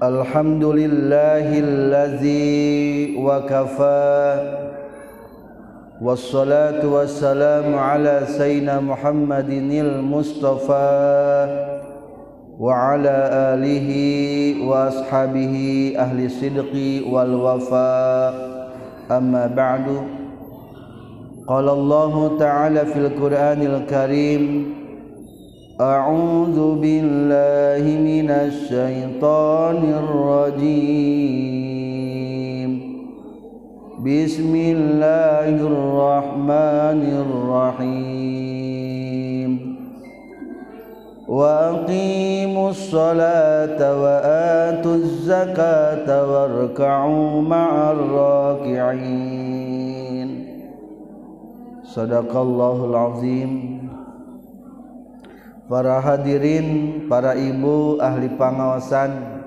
الحمد لله الذي وكفى والصلاة والسلام على سيدنا محمد المصطفى وعلى آله وأصحابه أهل الصدق والوفاء أما بعد قال الله تعالى في القرآن الكريم أعوذ بالله من الشيطان الرجيم. بسم الله الرحمن الرحيم. وأقيموا الصلاة وآتوا الزكاة واركعوا مع الراكعين. صدق الله العظيم. para hadirin para ibu ahli pangawasan.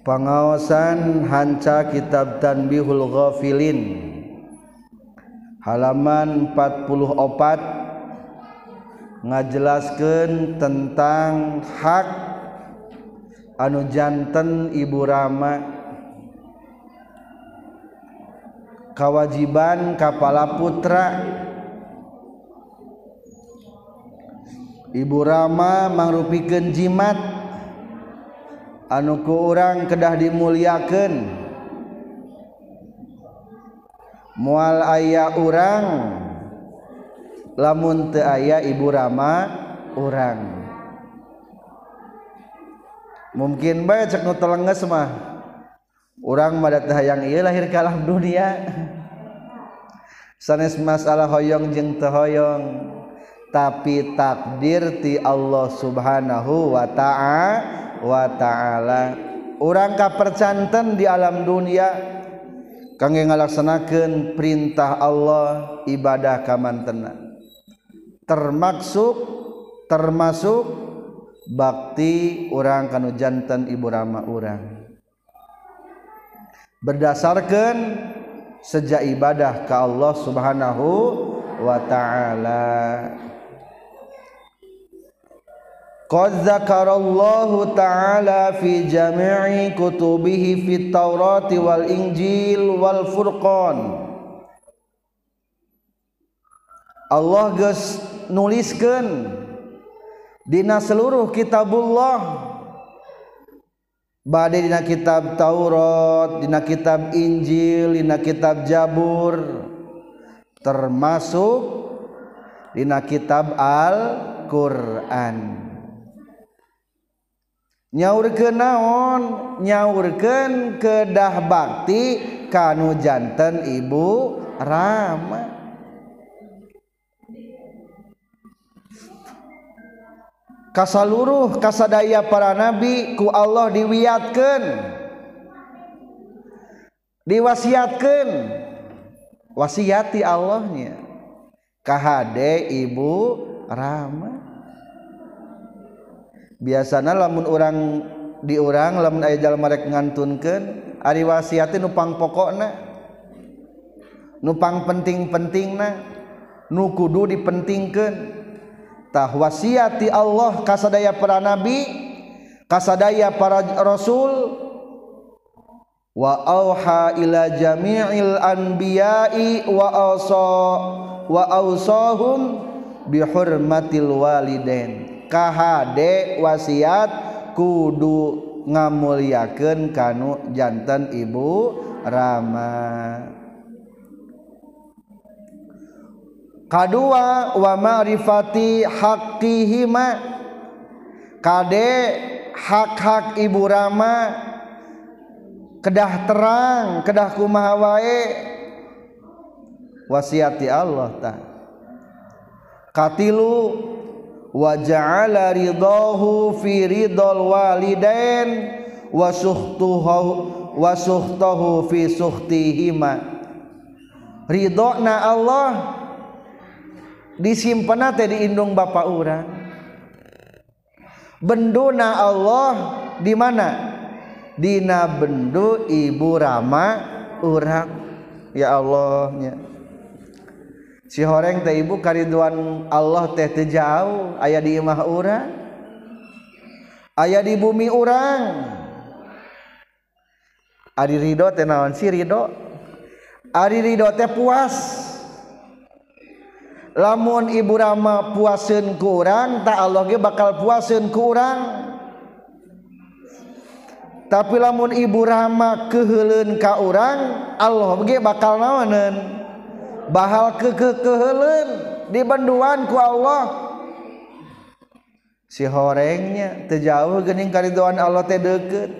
Pangawasan Hanca Kitab Tanbihul Ghafilin. Halaman 44 ngajelaskan tentang hak anu janten Ibu Rama. Kewajiban Kapala Putra. Ibu Rama mangrupikan jimat. Anu ku orang kedah dimuliakan mual ayah orang lamun teu aya Ibu Rama orang mungkin bae cek nu telenges mah. Urang mah teh hayang ieu lahir ka alam dunia. Sanes masalah hoyong jeung teu hoyong. tapi takdir ti Allah subhanahu wa ta'ala wa ta'ala. Orang kapercanten di alam dunia kangge ngalaksanakan perintah Allah ibadah kamantena. Termasuk termasuk bakti orang kanu jantan ibu rama orang berdasarkan sejak ibadah ke Allah subhanahu wa ta'ala. Qad zakarallahu ta'ala fi jami'i kutubihi fit في wal Injil wal Furqan. Allah geus nuliskeun dina seluruh kitabullah bade dina kitab Taurat, dina kitab Injil, dina kitab Jabur termasuk dina kitab Al-Qur'an. nyaur ke naon? Nyaurkeun kedah bakti kanu jantan ibu Rama. Kasaluruh kasadaya para nabi ku Allah diwiatkan diwasiatkan wasiati Allahnya. Kahade ibu Rama. biasanya lamun orang diurang lamun aya jalma mereka ngantunkan ari wasiatnya nupang pokokna nupang penting-pentingna nu kudu dipentingkan tah wasiati Allah kasadaya para nabi kasadaya para rasul. Wa auha ila jami'il anbiya'i wa awsa wa awsahum bihurmatil walidain. KHD wasiat kudu ngamuliakeun kanu jantan ibu Rama. Kadua wa ma'rifati haqqihima. Kade hak-hak ibu Rama kedah terang kedah kumaha wae? Wasiati Allah ta katilu wa ja'ala ridahu fi ridol walidain wa suhtuhu wa suhtahu fi suhtihima ridona Allah disimpana teh di indung bapa urang. Benduna Allah di mana? Dina bendu ibu rama urang. Ya Allahnya. sihoreng teh ibu kariduan Allah teh teu jauh aya di imah urang? Ayah di bumi orang Ari Ridho teh naon si Ridho Ari Ridho teh puas. Lamun ibu Rama puasin kurang tak Allah ge bakal puasin kurang tapi lamun ibu Rama keheulun ka orang Allah ge bakal naonan bahal di banduan ku Allah. Si horengnya terjauh gening karidoan Allah teh deket.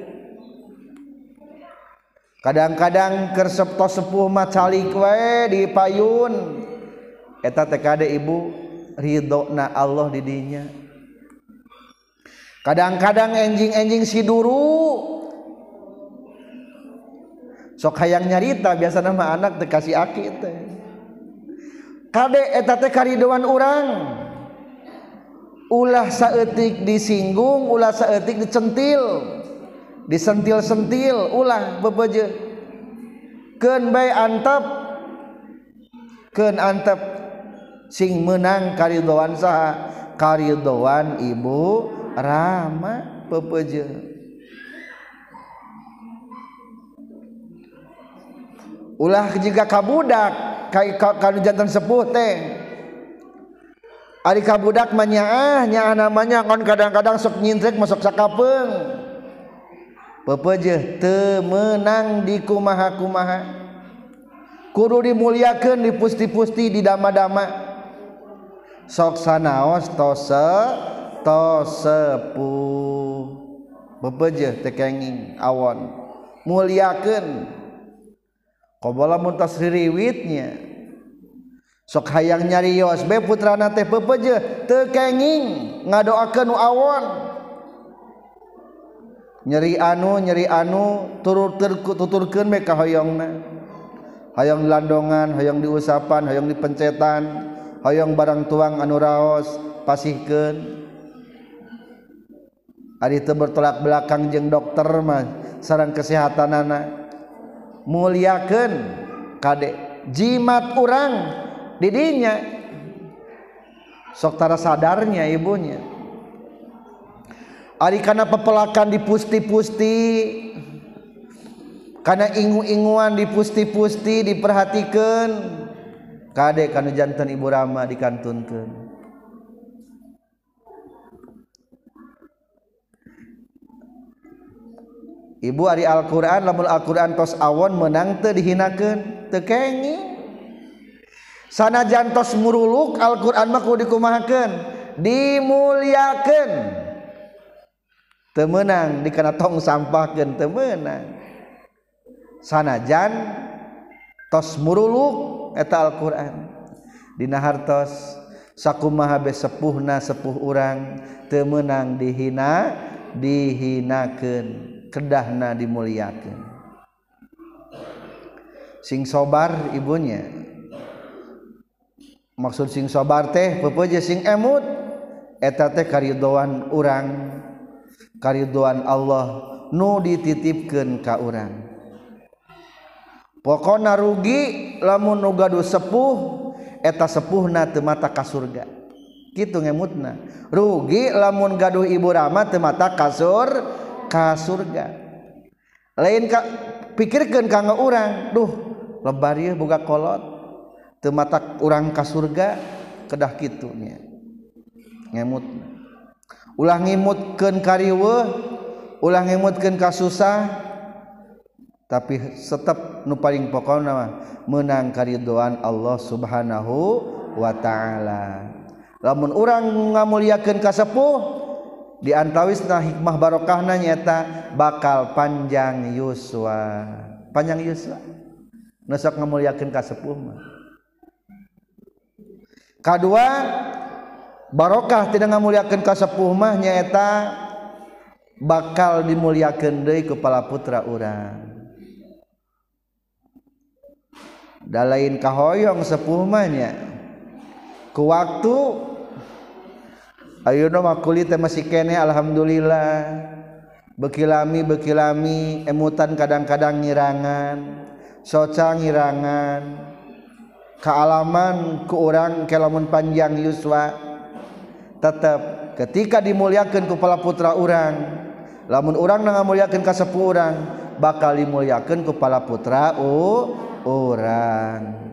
Kadang-kadang kersepto sepuh macalik we di payun. Eta TKD ibu ridho na Allah didinya kadang-kadang enjing-enjing si duru. Sok hayang nyarita biasa nama anak tekasih aki teh Kadek eta teh karidoan urang. Ulah saeutik disinggung, ulah saeutik dicentil. Disentil-sentil, ulah bebeje. Keun bae antep. Keun antep sing menang karidoan saha? Karidoan Ibu Rama bebeje. ulah jika kabudak kalau jantan sepuh teh Ari kabudak manyaah nya namanya kon kadang-kadang sok nyintrek masuk sakapeung. Pepeje teu meunang di kumaha-kumaha. Kudu dimuliakeun di pusti-pusti di dama-dama. Sok sanaos tose tosepu. Pepeje tekenging awon. Muliakeun Kobola muntas riwitnya. Sok hayang nyarios be putrana teh pepeje teu kenging ngadoakeun nu awon. Nyeri anu nyeri anu turutur tuturkeun be ka hoyongna. Hayang landongan, hayang diusapan, hayang dipencetan, hayang barang tuang anu raos pasihkeun. Ari teu bertolak belakang jeung dokter mah sareng kesehatan anak. muliaken kadek jimat orang didinya soktara sadarnya ibunya. Ari karena pepelakan di pusti-pusti. Karena ingu-inguan di pusti-pusti diperhatikan. Kadek karena jantan ibu rama dikantunkan Ibu Ari Alquran lamun Alquran tos awon menang teh dihinakan tekengi sana jantos muruluk Alquran mah kudu dikumahkan dimuliakan temenang dikena tong sampahkan temenang sanajan tos muruluk eta Alquran. Dina hartos sakumaha sepuhna sepuh urang temenang dihina dihinakan kedahna dimuliakan sing sobar ibunya. Maksud sing sobar teh pepeje sing emut. Eta teh karidoan urang. Karidoan Allah nu dititipkeun ka urang. Pokona rugi lamun nu gaduh sepuh eta sepuhna teu mata ka surga. Kitu ngemutna. Rugi lamun gaduh ibu rama teu mata ka surga ka surga. Lain ka, pikirkan kanggo orang duh lebar ya buka kolot. Temata orang ka surga kedah kitunya ngemut. Ulah ngimutkan kariwe ulah ngimutkan ka susah tapi tetap nu paling pokok nama menang karidoan Allah subhanahu wa ta'ala. Lamun orang ngamuliakan kasepuh diantawisna hikmah barokahna nyata bakal panjang yuswa. Panjang yuswa? Nusok ka kasepuh mah. Kedua barokah tidak ka kasepuh mah nyata bakal dimuliakan deui kepala putra urang. Da lain kahoyong sepuh mah nya. Ku waktu Ayuna mah kulit teh masih kene alhamdulillah. Bekilami bekilami emutan kadang-kadang ngirangan, soca ngirangan. Kealaman ku orang kelamun panjang yuswa tetap ketika dimuliakan kepala putra orang lamun orang nang muliakan kasepuh orang bakal dimuliakan kepala putra u orang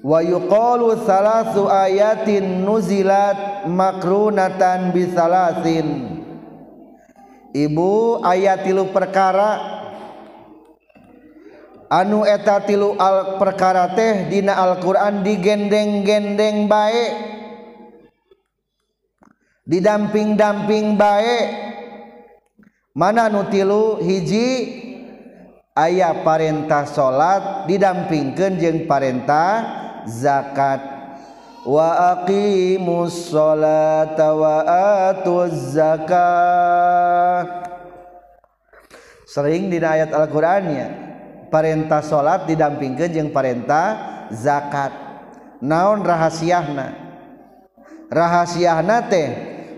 wa yuqalu salasu ayatin nuzilat makrunatan bisalasin Ibu ayat tilu perkara. Anu eta tilu al perkara teh dina Al-Qur'an digendeng-gendeng baik didamping-damping baik mana nu tilu hiji? Ayat parentah salat didampingkeun jeung parentah zakat wa aqimus sholata wa atuz zakat sering di ayat Al-Qur'annya perintah salat didampingkeun jeung perintah zakat. Naon rahasiahna? Rahasiahna teh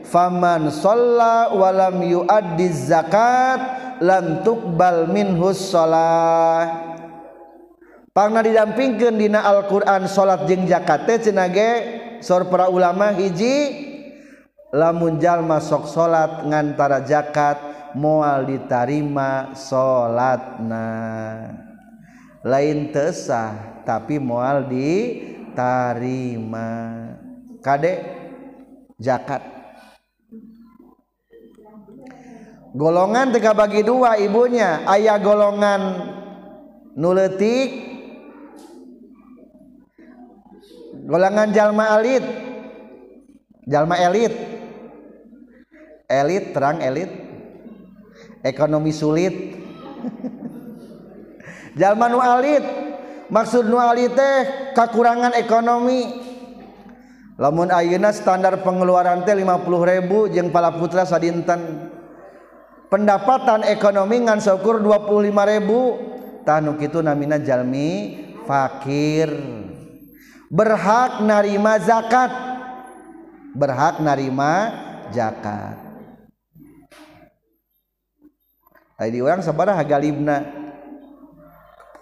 faman shalla wa lam yuaddi zakat lam tuqbal minhus shalah pangna didampingkeun dina Al-Qur'an salat jeung zakat teh cenah ge sor para ulama hiji lamun jalma sok salat ngantara zakat moal ditarima salatna. Lain tesah tapi moal ditarima. Kade? Zakat. Golongan tiga bagi dua ibunya. Ayah golongan nuletik golongan jalma elit. Jalma elit. Elit terang elit. Ekonomi sulit. Jalma nu alit maksud nu alit teh kekurangan ekonomi. Lamun ayeuna standar pengeluaran teh 50 ribu jeung pala putra sadinten. Pendapatan ekonomi ngan syukur 25 ribu. Tah nu kitu namina jalmi fakir. berhak narima zakat. Berhak narima zakat. Tadi orang sabaraha galibna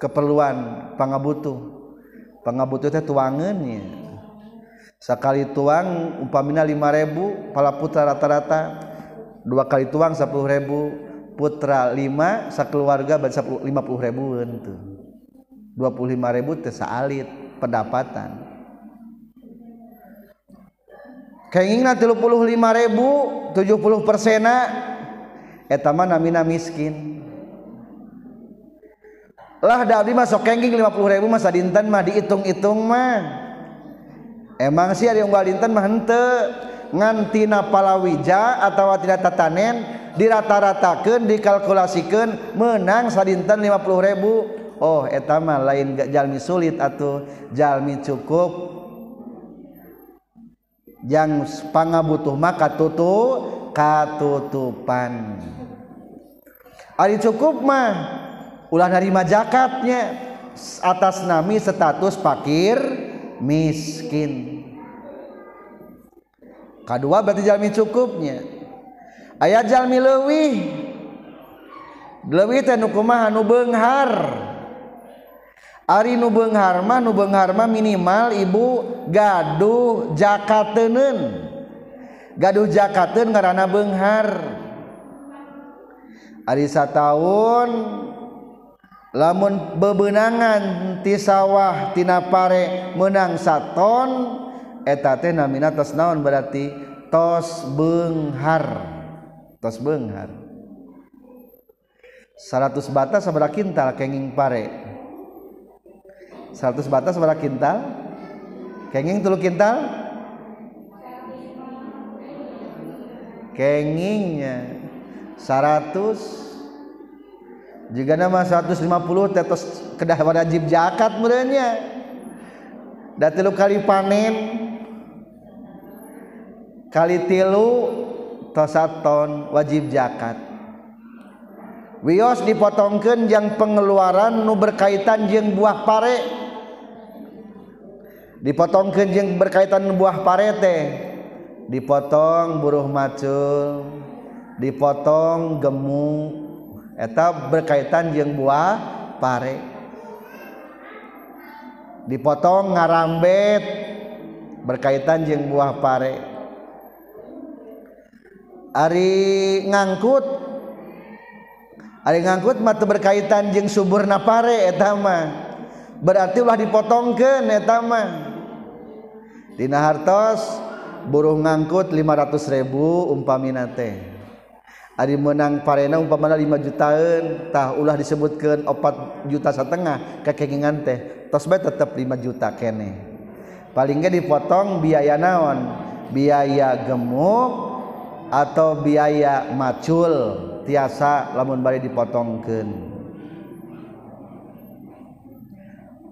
keperluan pangabutuh. Pangabutuh teh tuangannya sekali tuang upamina 5000 pala putra rata-rata. Dua kali tuang 10000 putra 5 sakeluarga 50 ribuan tuh. 25 ribu teh saalit. pendapatan. Keinginan 35 ribu 70 persena etama namina miskin. Lah da abdi masuk kengking 50 ribu masa dinten mah dihitung-hitung mah. Emang sih ada yang gak dinten mah hente ngantina palawija atau tidak tatanen dirata-ratakan dikalkulasikan menang sadinten 50 ribu. Oh etama lain gak jalmi sulit atau jalmi cukup. Yang pangabutuh maka tutu katutupan. Ari cukup mah. Ulah nerima zakatnya. Atas nami status fakir miskin. Kedua berarti jalmi cukupnya. Ayat jalmi lewih lewih teh nu beunghar Ari nu Beungharma nu Beungharma minimal ibu gaduh jakateun gaduh jakateun ngaranna Beunghar Ari sataun lamun bebenangan ti sawah tina pare menang saton eta teh namina tos naon berarti tos Beunghar tos Beunghar 100 bata sabaraha kintal kenging pare. 100 batas berapa kintal. Kenging tulu kintal. Kengingnya 100 juga nama 150 tetos kedah wajib zakat merenya dan tilu kali panen. Kali tilu tosaton wajib zakat wios dipotongkan yang pengeluaran nu berkaitan jeng buah pare dipotong kejeng berkaitan buah parete. Dipotong buruh macul. Dipotong gemuk. Eta berkaitan jeung buah pare. Dipotong ngarambet. Berkaitan jeung buah pare. Ari ngangkut. Ari ngangkut mata berkaitan jeung suburna pare etama berarti ulah dipotongkan etama Tina hartos buruh ngangkut 500 ribu umpamina teh. Ari menang parena umpamana 5 jutaan tah ulah disebutkan 4 juta setengah kekengingan teh. Tos bae tetep 5 juta kene. Paling gak dipotong biaya naon? Biaya gemuk atau biaya macul? Tiasa lamun bari dipotongkeun.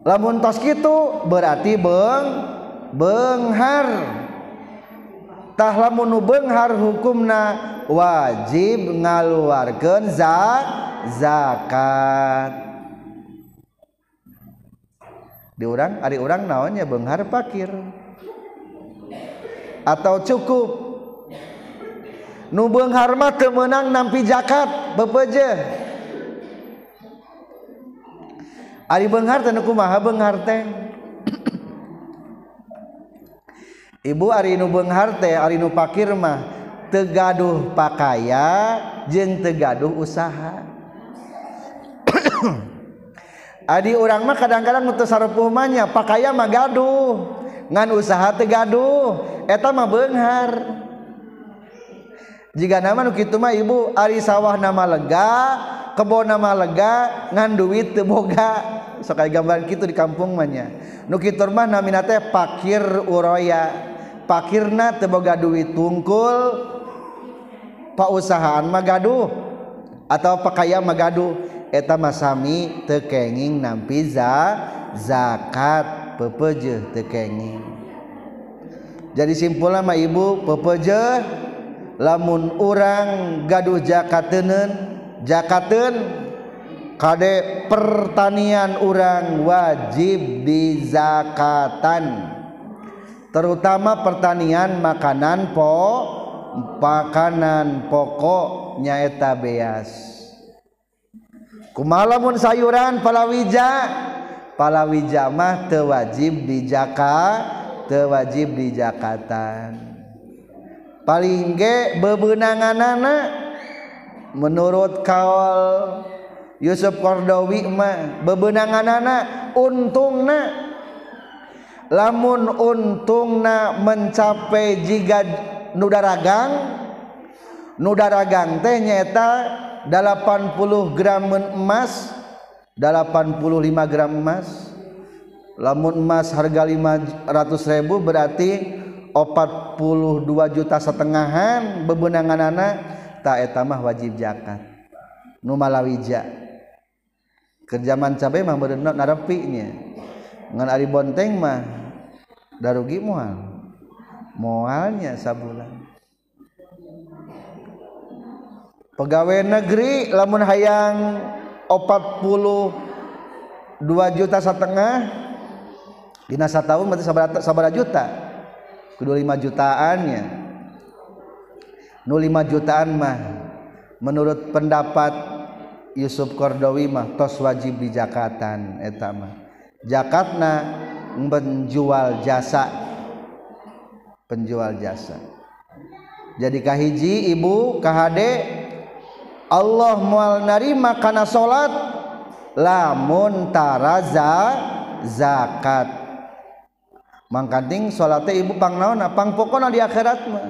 Lamun tos kitu berarti beung Benghartahlah menu Benghar hukumna wajib ngaluarkan za zakat. Diurang Ari orang naonnya Benghar pakir? Atau cukup? Nu Benghar mah teu meunang nampi zakat bepeje Ari Benghar teh kumaha Benghar teh? Ibu Arinu nu Arinu Pakirmah tegaduh pakaya jeng tegaduh usaha. Adi orang mah kadang-kadang untuk sarepuhmanya pakaya mah gaduh ngan usaha tegaduh eta mah beunghar. jika nama nu kitu mah ibu ari sawah nama lega kebo nama lega ngan duit teu boga. Sok aya gambaran kitu di kampung mah nya. Nu kitu mah namina teh pakir uraya pakirna teu boga duit tungkul pausahaan mah gaduh atau pakaya mah gaduh. Eta mah sami teu kenging nampi za zakat pepeujeuh teu kenging. Jadi simpulna mah ibu pepeujeuh lamun orang gaduh jakatenen jakaten kade pertanian orang wajib dizakatan. Terutama pertanian makanan po makanan pokok nyaeta beas. Kumalamun sayuran palawija? Palawija mah tewajib di jaka tewajib di jakatan paling ge bebenangan anak menurut kawal Yusuf Kordowi mah bebenangan anak untungna. Lamun untungna mencapai jika nudaragang nudaragang teh nyata 80 gram emas 85 gram emas. Lamun emas harga 500 ribu berarti 42 juta setengahan bebenangan anak tak etamah wajib zakat. Nu malawija. Kerjaman cabai mah berenok narepinya. Ngan ari bonteng mah darugi mual. Mualnya sabulan. Pegawai negeri lamun hayang 42 juta setengah dina tahun berarti sabara, sabara kedua lima jutaannya nu lima jutaan mah menurut pendapat Yusuf Kordowi mah tos wajib di jakatan eta mah. Jakatna menjual jasa. Penjual jasa. Jadi kahiji ibu KHD Allah mual narima karena salat lamun taraza zakat mangkating salatnya ibu pang naon pang pokona di akhirat mah.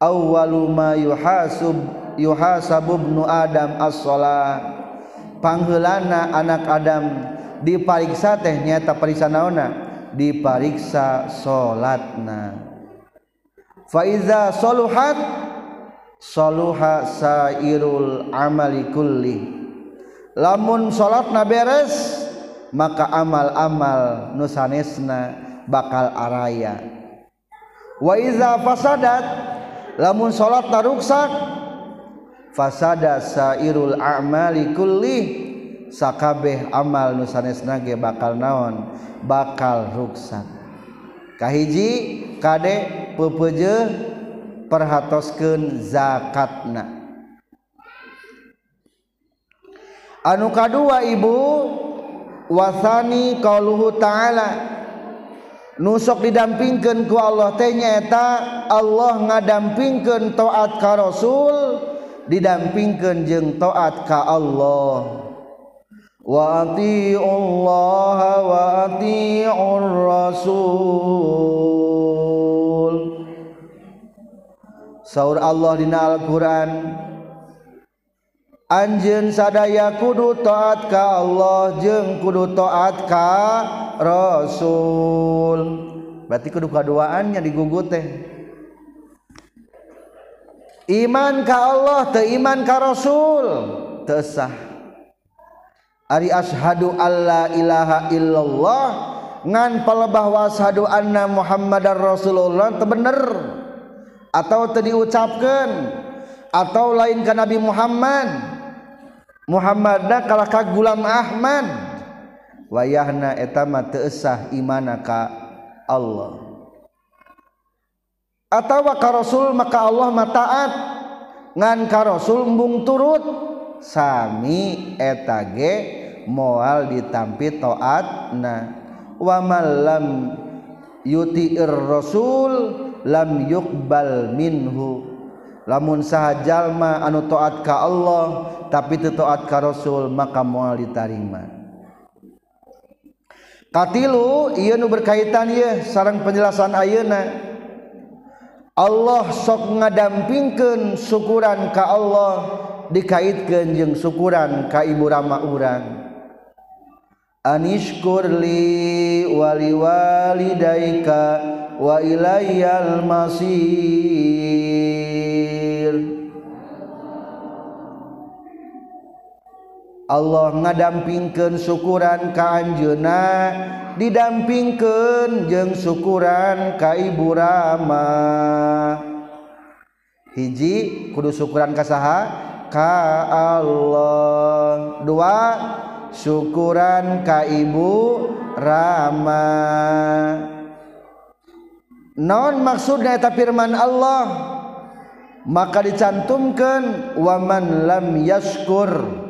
Awwalu ma yuhasub yuhasabu ibnu adam as-shalah pangheulana anak Adam dipariksa teh nyata pariksa naonna dipariksa salatna. Faiza soluhat soluha sairul amali kulli. Lamun salatna beres maka amal-amal nusanesna bakal araya. Wa iza fasadat lamun salat naruksak fasada sairul a'mali kulli sakabeh amal nusanesna ge bakal naon? Bakal ruksak. Kahiji kade pepeje perhatoskeun zakatna. Anu kadua ibu wasani qauluhu ta'ala. Nusok didampingkan ku Allah teh Allah ngadampingkan taat ka Rasul didampingkan jeng taat ka Allah. Wa Allah wa ati'ur Rasul. Saur Allah dina Al-Quran Anjen sadaya kudu toat ka Allah jeng kudu toat ka Rasul. Berarti kudu kaduaannya digugu teh. Iman ka Allah te iman ka Rasul tesah Ari ashadu alla ilaha illallah ngan palebah washadu anna Muhammadar Rasulullah teu bener. Atau teu diucapkeun. Atau lain ka Nabi Muhammad Muhammadna kalaka gulam Ahmad. Wayahna etama teesah imanaka Allah. Atawa ka Rasul maka Allah mataat ngan ka Rasul embung turut. Sami etage moal ditampi taatna. Wa malam yuti'ir rasul lam yuqbal minhu. lamun sahjallma anu taat ka Allah tapi taat ka Rasul maka moal ditarima. Katilu ieu nu berkaitan ye sareng penjelasan ayeuna. Allah sok ngadampingkeun syukuran ka Allah dikaitkeun jeung syukuran ka ibu rama urang. Anishkur li wali walidaika wa ilayyal masih Allah ngadampingkan syukuran Kanjena didampingkan jeung syukuran Kaibu Rama. Hiji kudu syukuran kasaha ka Allah. Dua syukuran Kaibu Rama. Non maksudnya eta firman Allah maka dicantumkan waman lam yaskur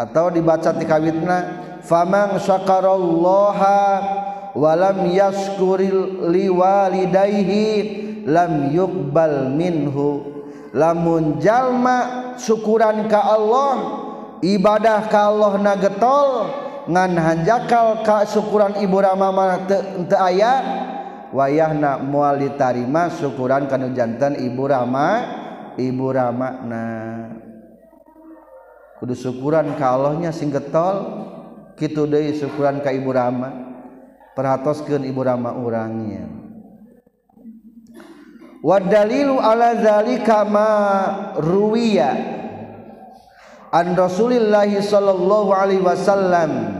atau dibaca di kawitna famang syakarallaha walam yaskuril liwalidayhi lam yukbal minhu. Lamun jalma syukuran ka Allah ibadah ka Allah nagetol ngan hanjakal ka syukuran ibu ramama teu aya wayahna moal ditarima syukuran kanu jantan ibu rama ibu ramakna kudu syukuran ka Allahnya sing getol. Kitu deui syukuran ka Ibu Rama. Perhatoskeun Ibu Rama urangnya wa dalilu ala zalika ma ruwiya an Rasulillahi sallallahu alaihi wasallam.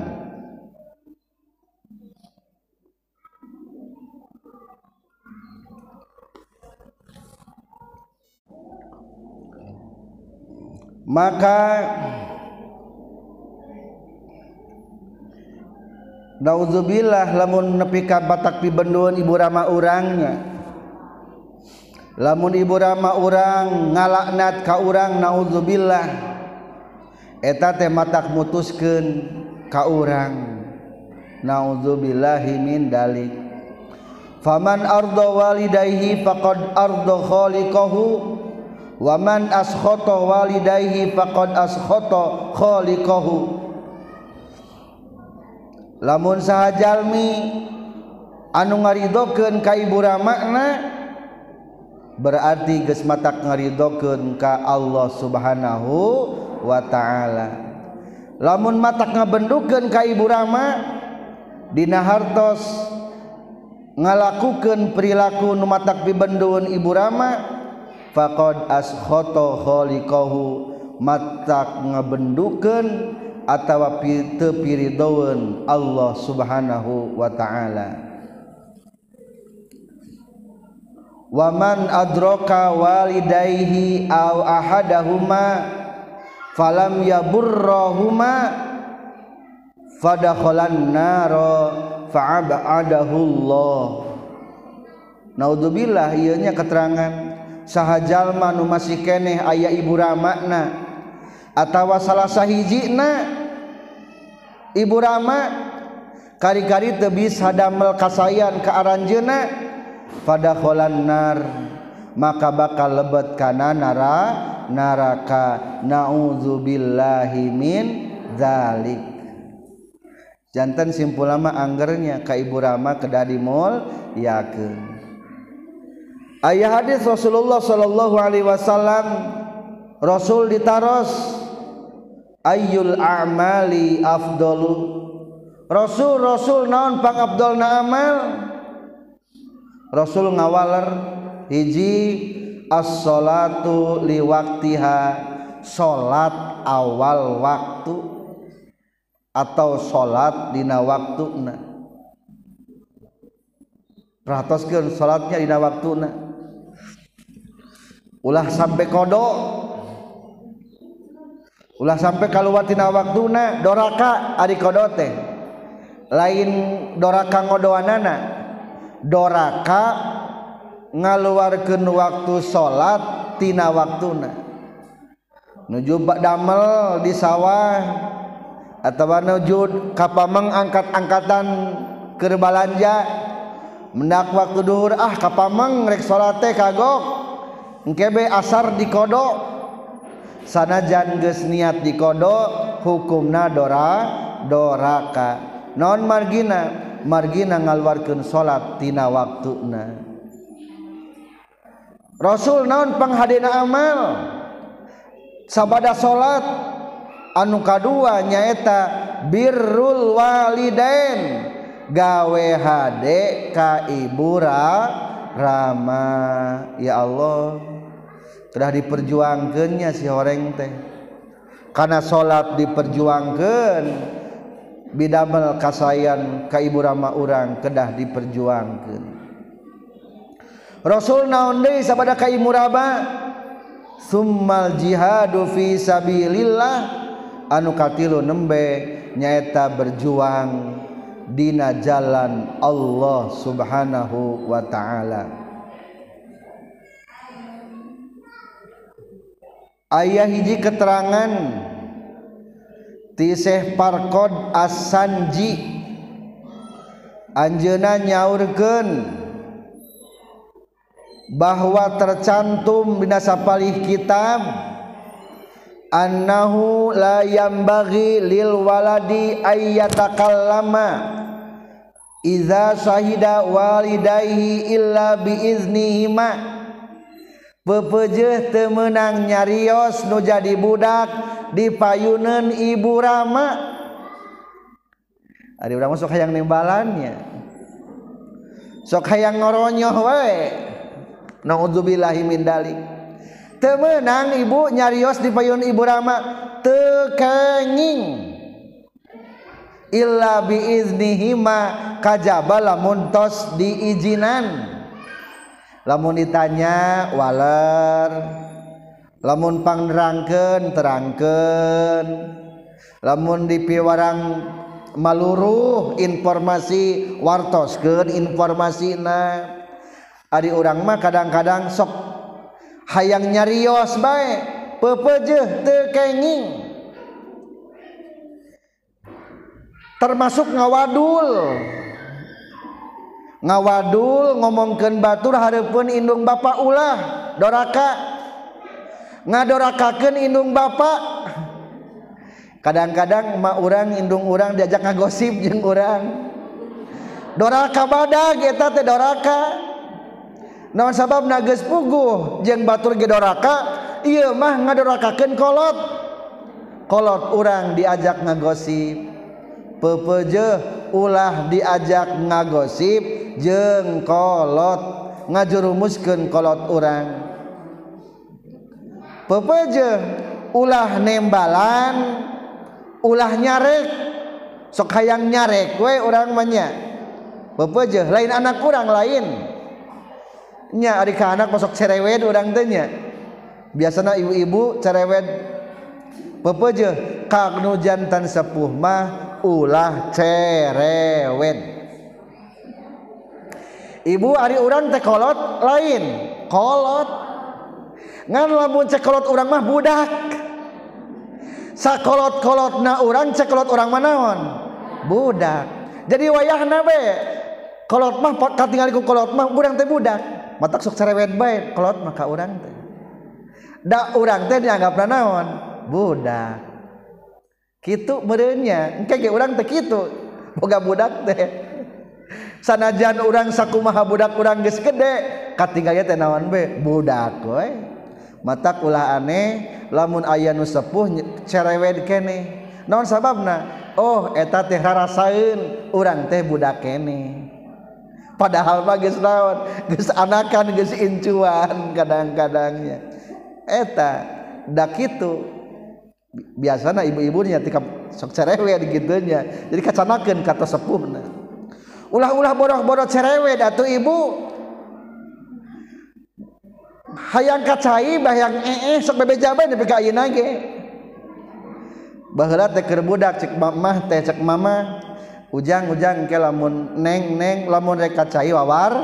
Maka naudzubillah lamun nepi ka batak pibendun ibu rama urangnya. Lamun ibu rama urang ngalaknat ka urang naudzubillah eta teh matak mutuskeun ka urang. Naudzubillahi min dalik. Faman arda walidayhi faqad arda khaliqahu waman askhoto walidayhi faqad askhoto khaliqahu. Lamun saha jalmi anu ngaridokeun ka ibu makna berarti geus matak ngaridokeun ka Allah Subhanahu wa taala. Lamun matak ngabendukeun ka ibu rama dina hartos ngalakukeun perilaku nu matak pibendun ibu rama faqad ashata khaliqahu matak ngabendukeun atawa teu piridoeun Allah Subhanahu wa taala. Waman adraka walidayhi aw ahadahuma falam yaburrahuma fadakhalan nara fa'abadahu Allah. Naudzubillah ieu nya keterangan sahjallma nu masih keneh ayah ibu ramakna atawa salah sahhijina ibu rama kari-kari tebis hadamel kasayan ke aranjena pada kholannar maka bakal lebet kana nara naraka naudzubillahi min zalik jantan simpul lama anggernya ka ibu rama kedadi mall yakin ayah hadis Rasulullah sallallahu alaihi wasallam Rasul ditaros ayyul a'mali afdalu? Rasul Rasul naon pang Abdul amal? Rasul ngawaler hiji as-salatu liwaktiha salat awal waktu atau salat dina waktuna. Perhatoskeun salatnya dina waktuna ulah sampai kodo ulah sampai kaluwatina waktuna doraka ari kodote lain doraka ngodoanana. Doraka ngaluarkan waktu salat tina waktuna. Nuju damel di sawah atau nuju kapamang angkat-angkatan kerbalanja mendak waktu duhur ah kapamang rek teh kagok. engkebe asar dikodok. Sanajan geus niat dikodok hukumna dora doraka non margina? Margina ngaluarkeun salat tina waktuna. Rasul naon panghadena amal? Sabada salat anu kadua nyaeta birrul walidain. Gawe hade ka ibu rama. Ya Allah. telah diperjuangkannya si horeng teh. Karena salat diperjuangkan bidamel kasayan ka ibu rama urang kedah diperjuangkan. Rasul naon deui sabada ka ibu rama? Summal jihadu fi sabilillah. Anu katilu nembe nyaeta berjuang dina jalan Allah subhanahu wa ta'ala. Ayah hiji keterangan. Tisih parkod asanji. Anjeuna nyaurkeun. Bahwa tercantum dina sapalih kitab. Annahu la yambaghi lil waladi ayyatakallama. Idza syahida walidayhi illa biiznihima pepejeh temenang nyarios nu jadi budak di payunan ibu Rama. Ari urang sok hayang nimbalannya sok hayang ngoronyoh wae. Naudzubillahi min dalik. Temenang ibu nyarios di payun ibu Rama tekenging. Illa biiznihima kajaba lamun tos diijinan. lamun ditanya waler? Lamun pangnerangkeun terangkeun. Lamun dipiwarang maluruh informasi wartoskeun informasina. Ari urang mah kadang-kadang sok hayang nyarios bae pepejeuh teu kenging. Termasuk ngawadul. ngawadul ngomongkan Batur harapun Indung Bapak ulah. Doraka. Ngadorakaken Indung Bapak. Kadang-kadang ma orang Indung urang diajak ngagosip jeung orang doraka badag eta teh doraka. Naon sabab nages puguh? Jeung batur ge doraka ieu mah ngadorakakeun kolot. Kolot urang diajak ngagosip. Pepeje ulah diajak ngagosip jeng kolot ngajurumuskeun kolot urang. Pepejeng ulah nembalan ulah nyarek. Sok hayang nyarek we urang manya pepejeh lain anak kurang lain. Nya ari ka anak masuk cerewet urang teh nya. Biasana ibu-ibu cerewet pepejeh ka jantan sepuh mah ulah cerewet ibu Ari urang teh kolot lain. Kolot. Ngan lamun cekolot urang mah budak. Sakolot kolot na urang cekolot urang manaon budak. Jadi wayah nabe kolot mah katinggaliku kolot mah urang teh budak. Matak sok cerewet baik kolot mah ka urang teh. Da urang teh dianggap naon? Budak. Gitu merenya engke ge urang teh kitu. Boga budak teh. sanajan urang sakumaha budak urang geus gede katinggalnya teh naon be? Budak we mata ulah aneh lamun aya nu sepuh cerewet kene. Naon sababna? Oh eta teh rarasaeun urang teh budak kene. Padahal mah geus naon? Geus anakan geus incuan kadang-kadangnya. Eta da kitu. Biasana ibu-ibunya tika sok cerewet gitunya. Jadi kacanakeun kata sepuhna. ulah-ulah bodoh-bodoh cerewe datu ibu. Hayang kacai bayang ee sok bebe jabai nepi ka ayeuna ge. Baheula teh keur budak cek mamah teh cek mama. Ujang-ujang ke lamun neng-neng lamun rek kacai wawar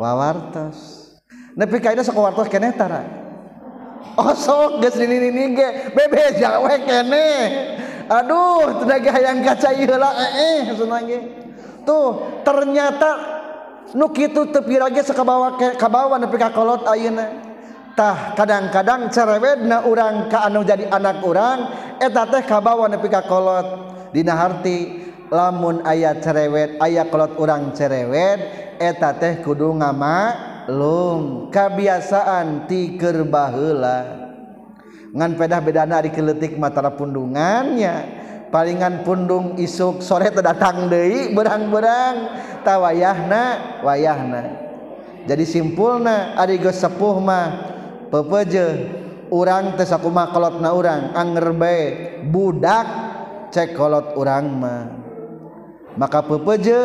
wawartos. Nepi ka ieu sok wawartos keneh tara? Osok geus nini-nini ge bebe jawe keneh aduh tenaga hayang kacai heula ee cenah ge. tuh ternyata nukitu tepirage sekabawa kabawa nepi ka kolot ayeuna. Tah kadang-kadang cerewedna urang ka anu jadi anak urang eta teh kabawa nepi ka kolot. Dina harti lamun aya cerewet aya kolot urang cerewet eta teh kudu ngamalum kebiasaan tiker baheula. Ngan pedah bedana di keletik matara pundungannya palingan pundung isuk sore terdatang deui berang-berang ta wayahna wayahna. Jadi simpulna ari geus sepuh mah pepeje urang tesakuma kolot na urang anger bae budak cek kolot urang mah. Maka pepeje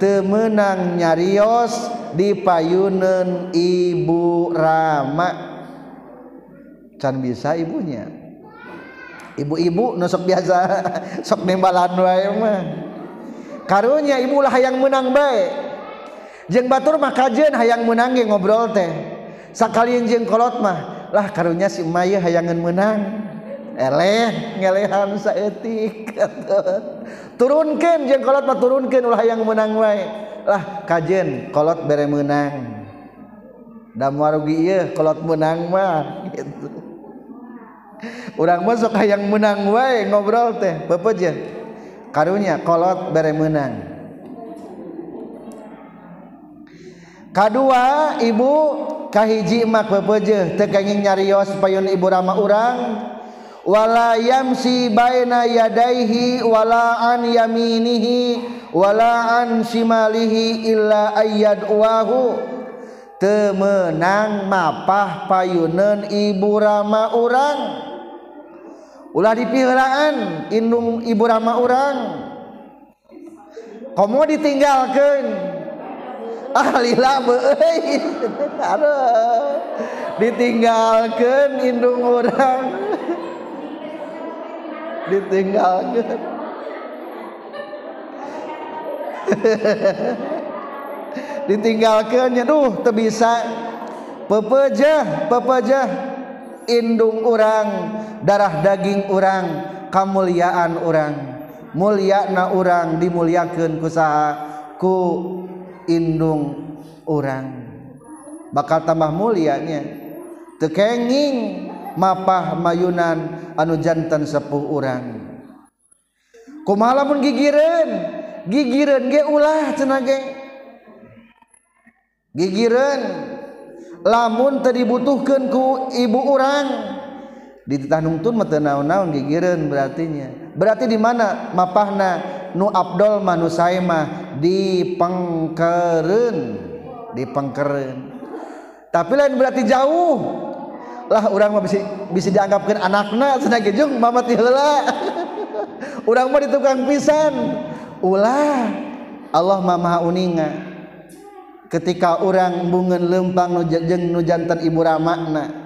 temenang nyarios di payunan ibu rama. Can bisa ibunya. ibu-ibu nusok biasa sok nembalan wae mah. Karunya ibulah hayang menang baik jeng batur mah kajen hayang menang ge ngobrol teh. Sakali jeng kolot mah lah karunya si maya hayangan menang. Eleh ngelehan saeutik. Turunkan jeng kolot mah turunkan ulah hayang menang wae. Lah kajen kolot bere menang. Da warugi ieu kolot menang mah gitu. orang masuk yang menang wae ngobrol teh pepejen karunya kolot bere menang. Kedua ibu kahiji mak pepeje tekenging nyarios payun ibu rama urang. Wala yamsi baina yadaihi wala an yaminihi wala an shimalihi illa ayyad wahu temenang mapah payunan ibu rama urang. ulah dipilaan inung ibu rama orang komo ditinggalkan alila beui ditinggalkan indung orang ditinggalkan ditinggalkan ya duh teu bisa. Pepejah pepejah indung orang darah daging orang kemuliaan orang mulyana orang dimuliakan kusaha ku indung orang bakal tambah mulianya. Tekenging mapah mayunan anu jantan sepuh orang kumalamun gigireun gigireun ge ulah cenage gigireun. lamun dibutuhkan ku ibu orang ditanungtun naon-naun gigiran berartinya. Berarti di mana mapahna? Nu Abdul manusaimah di pengkeren di pengkeren tapi lain berarti jauh. Lah orang mah bisa bisa dianggapkan anakna cenah gejung mamat heula. Urang mah di tukang pisan. Ulah Allah mah maha uninga. ketika orang bungen lempang nujeng nujantan ibu ramakna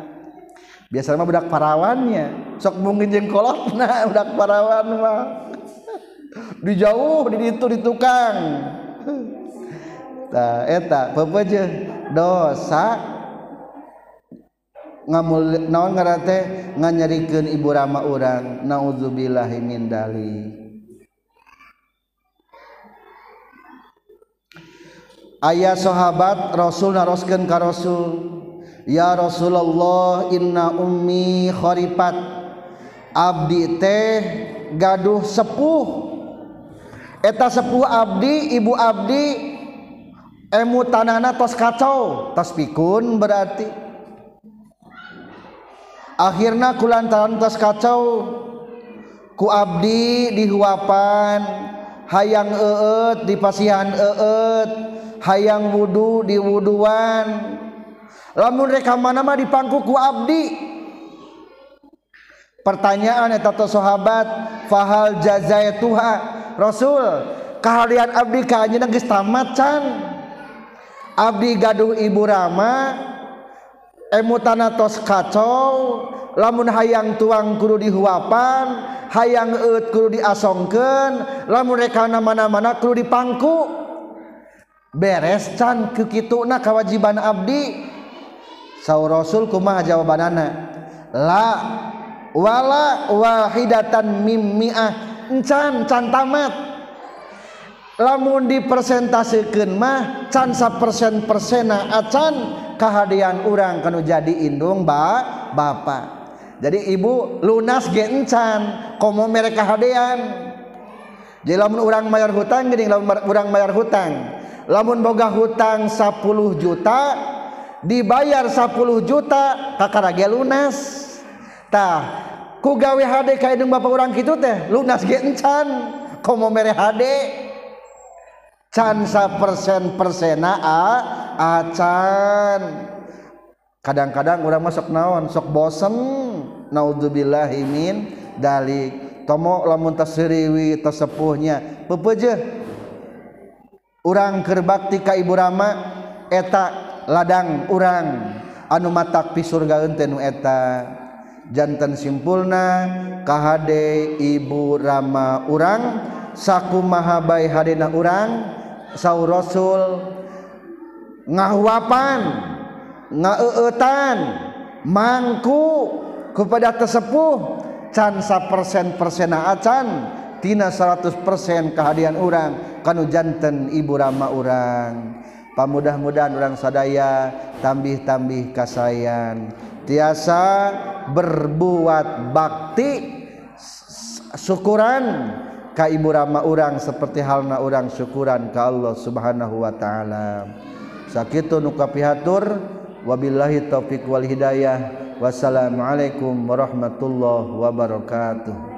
biasanya mah budak parawannya. Sok mungkin jeung kolotna budak parawan mah. Di jauh di itu di tukang. Ta eta pepeje dosa. Ngamul naon ngaran teh nganyarikeun ibu rama urang naudzubillahi min dalik. ayah sahabat Rasul naroskeun ka Rasul. Ya Rasulullah inna ummi kharipat. Abdi teh gaduh sepuh. Eta sepuh abdi ibu abdi emu tanana tos kacau. Tos pikun berarti. Akhirnya kulantaran tos kacau. Ku abdi dihuapan. hayang eet di pasihan eet hayang wudhu di wudhuan lamun rekaman mah dipangku ku abdi? Pertanyaan eta sahabat fahal jazai tuha? Rasul kahalian abdi ka anjeunna geus tamat can abdi gaduh ibu rama emutana tos kacau lamun hayang tuang kudu dihuapan hayang eut kudu diasongkeun lamun rekana mana-mana kudu dipangku. Beres can kekituna kewajiban abdi. Saur rasul kumaha jawabanana? La wala wahidatan mimmi'ah encan can tamat. Lamun dipresentasikeun mah can sapersen persena acan kehadian orang kanu jadi indung ba bapak jadi ibu lunas gencan komo mereka kehadian jadi lamun orang mayar hutang gini lamun orang mayar hutang. Lamun boga hutang 10 juta dibayar 10 juta kakarage lunas. Tah ku gawe hade ka indung bapak orang kitu teh lunas gencan komo mere hade. cansa persen persena a acan. Kadang-kadang udah masuk naon sok bosen. Naudzubillahimin dalik. Tomo lamun tasriwi tasepuhnya. Pepeje. Urang kerbakti ka ibu rama eta ladang urang. Anu matak pisur gaeun nu eta. Jantan simpulna kahade ibu rama urang. saku mahabai hadina urang sau rasul ngahuapan ngaeueutan mangku kepada tersepuh can persen persena acan tina 100% kehadian orang kanu janten ibu rama orang pamudah-mudahan orang sadaya tambih-tambih kasayan tiasa berbuat bakti syukuran kaibu rama urang seperti halna urang syukuran ke Allah subhanahu wa ta'ala. Sakit nuka pihatur wabillahi taufiq wal hidayah. Wassalamualaikum warahmatullahi wabarakatuh.